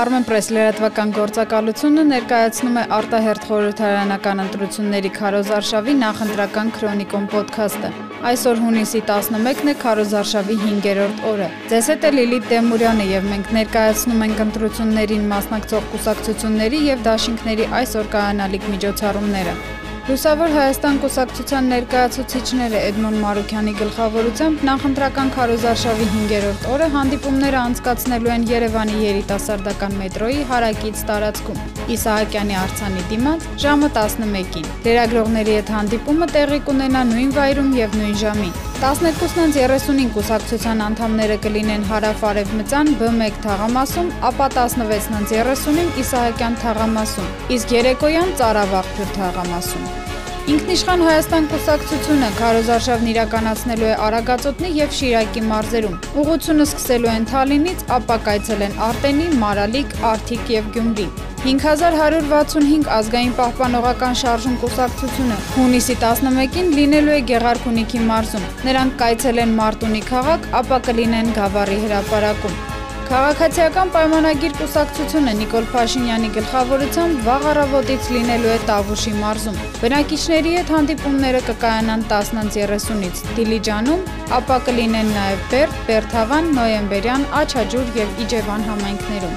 Armenpress լրատվական գործակալությունը ներկայացնում է արտահերթ խորհրդարանական ընտրությունների Քարոզարշավի նախընտրական քրոնիկոն ոդքասթը։ Այսօր հունիսի 11-ն է Քարոզարշավի 5-րդ օրը։ Ձեզ հետ է Լիլիթ Դեմուրյանը եւ մենք ներկայացնում ենք ընտրություններին մասնակցող կուսակցությունների եւ դաշինքների այսօր կայանալիք միջոցառումները։ Լուսավոր Հայաստան կուսակցության ներկայացուցիչները Էդմոն Մարուքյանի գլխավորությամբ նախընտրական քարոզարշավի 5-րդ օրը հանդիպումները անցկացնելու են Երևանի երիտասարդական մետրոյի հարակից տարածքում։ Իսահակյանի արձանի դիմաց ժամը 11-ին։ Լրագրողների հետ հանդիպումը տեղի կունենա նույն վայրում եւ նույն ժամին։ 12:35 կուսակցության անդամները կլինեն հարավ-արևմտյան B1 թաղամասում, ապա 16:30-ին Իսահակյան թաղամասում, իսկ երեկոյան Ծարավաղբյուր թաղամասում։ Ինքնիշխան Հայաստան կուսակցությունը քարոզարշավն իրականացնելու է Արագածոտնի եւ Շիրակի մարզերում։ Ուղղությունը սկսելու են Թալինից, ապա կայցել են Արտենի, Մարալիկ, Արթիկ եւ Գյումրի։ 5165 ազգային պահպանողական շարժում կուսակցությունը հունիսի 11-ին լինելու է Գեղարքունիքի մարզում։ Նրանք կայցել են Մարտունի քաղաք, ապա կլինեն Գավառի հրապարակում։ Քաղաքացիական պայմանագիր կուսակցությունը Նիկոլ Փաշինյանի գլխավորությամբ վաղ առավոտից լինելու է Տավուշի մարզում։ Բնակիչների հետ հանդիպումները կկայանան 10:30-ից Դիլիջանում, ապա կլինեն նաև Բերդ, Բերթավան, Նոյեմբերյան, Աչաջուր եւ Իջևան համայնքներում։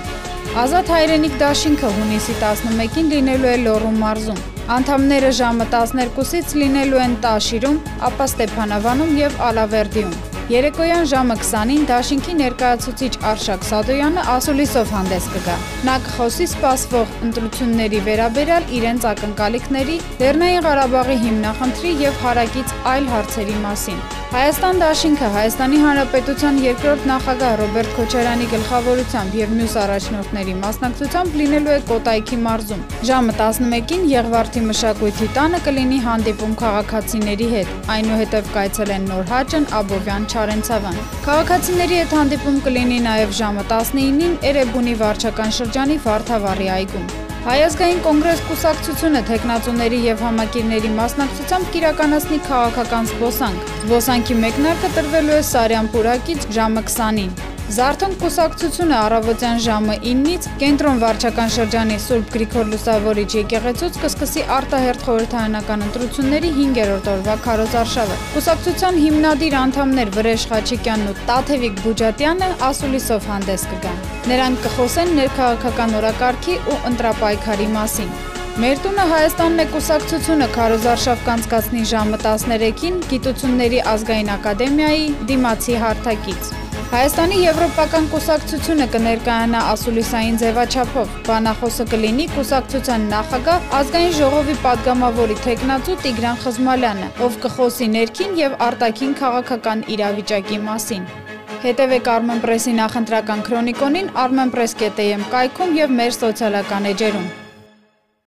Ազատ հայրենիք դաշինքը հունիսի 11-ին լինելու է Լոռու մարզում։ Անդամները ժամը 12-ից լինելու են Տաշիրում, ապա Ստեփանավանում եւ Ալավերդիում։ Երեկոյան ժամը 20-ին Դաշինքի ներկայացուցիչ Արշակ Սադոյանը ասուլիսով հանդես կգա։ Նա կխոսի սպասվող ընտրությունների վերաբերյալ իրենց ակնկալիքների, Լեռնային Ղարաբաղի հիմնախնդրի եւ հարակից այլ հարցերի մասին։ Հայաստան Դաշինքը Հայաստանի Հանրապետության երկրորդ նախագահ Ռոբերտ Քոչարյանի գլխավորությամբ եւ մյուս առաջնորդների մասնակցությամբ լինելու է Կոտայքի մարզում։ Ժամը 11-ին Եղվարդի մշակույթի տանը կլինի հանդիպում քաղաքացիների հետ։ Այնուհետև կայցել են Նորհաճն, Աբովյան, Չարենցավան։ Քաղաքացիների հետ հանդիպում կլինի նաև ժամը 19-ին Էրեբունի վարչական շրջանի Վարդավառի այգում։ Հայազգային կոնգրես կուսակցությունը թեկնածուների եւ համակիրների մասնակցությամբ կիրականացնի քաղաքական զբոսանք։ Զբոսանքի մեկնարկը տրվելու է Սարյան պուրակից ժամը 20-ին։ Զարթոնք կուսակցությունը առավոտյան ժամը 9-ից կենտրոն վարչական շրջանի Սուրբ Գրիգոր Լուսավորիչ եկեղեցուց կսկսի արտահերթ խորհրդարանական ընտրությունների 5-րդ օրվա քարոզարշավը։ Կուսակցության հիմնադիր անդամներ Վրեժ Խաչիկյանն ու Տաթևիկ Բուջատյանը ասուլիսով հանդես կգան։ Նրանք կխոսեն ներքաղաքական օրակարգի ու ընտրապայքարի մասին։ Մեր տունը Հայաստանն է կուսակցությունը քարոզարշավ կանցկացնի ժամը 13-ին Գիտությունների ազգային ակադեմիայի դիմացի հարթակից։ Հայաստանի Եվրոպական կուսակցությունը կներկայանա ասուլիսային ձևաչափով։ Բանախոսը կլինի կուսակցության նախագահ ազգային ժողովի падգամավորի տեխնացու Տիգրան Խզմալյանը, ով կխոսի ներքին եւ արտաքին քաղաքական իրավիճակի մասին։ Հետևեք Armenpress-ի նախընտրական քրոնիկոնին armenpress.am կայքում եւ մեր սոցիալական էջերում։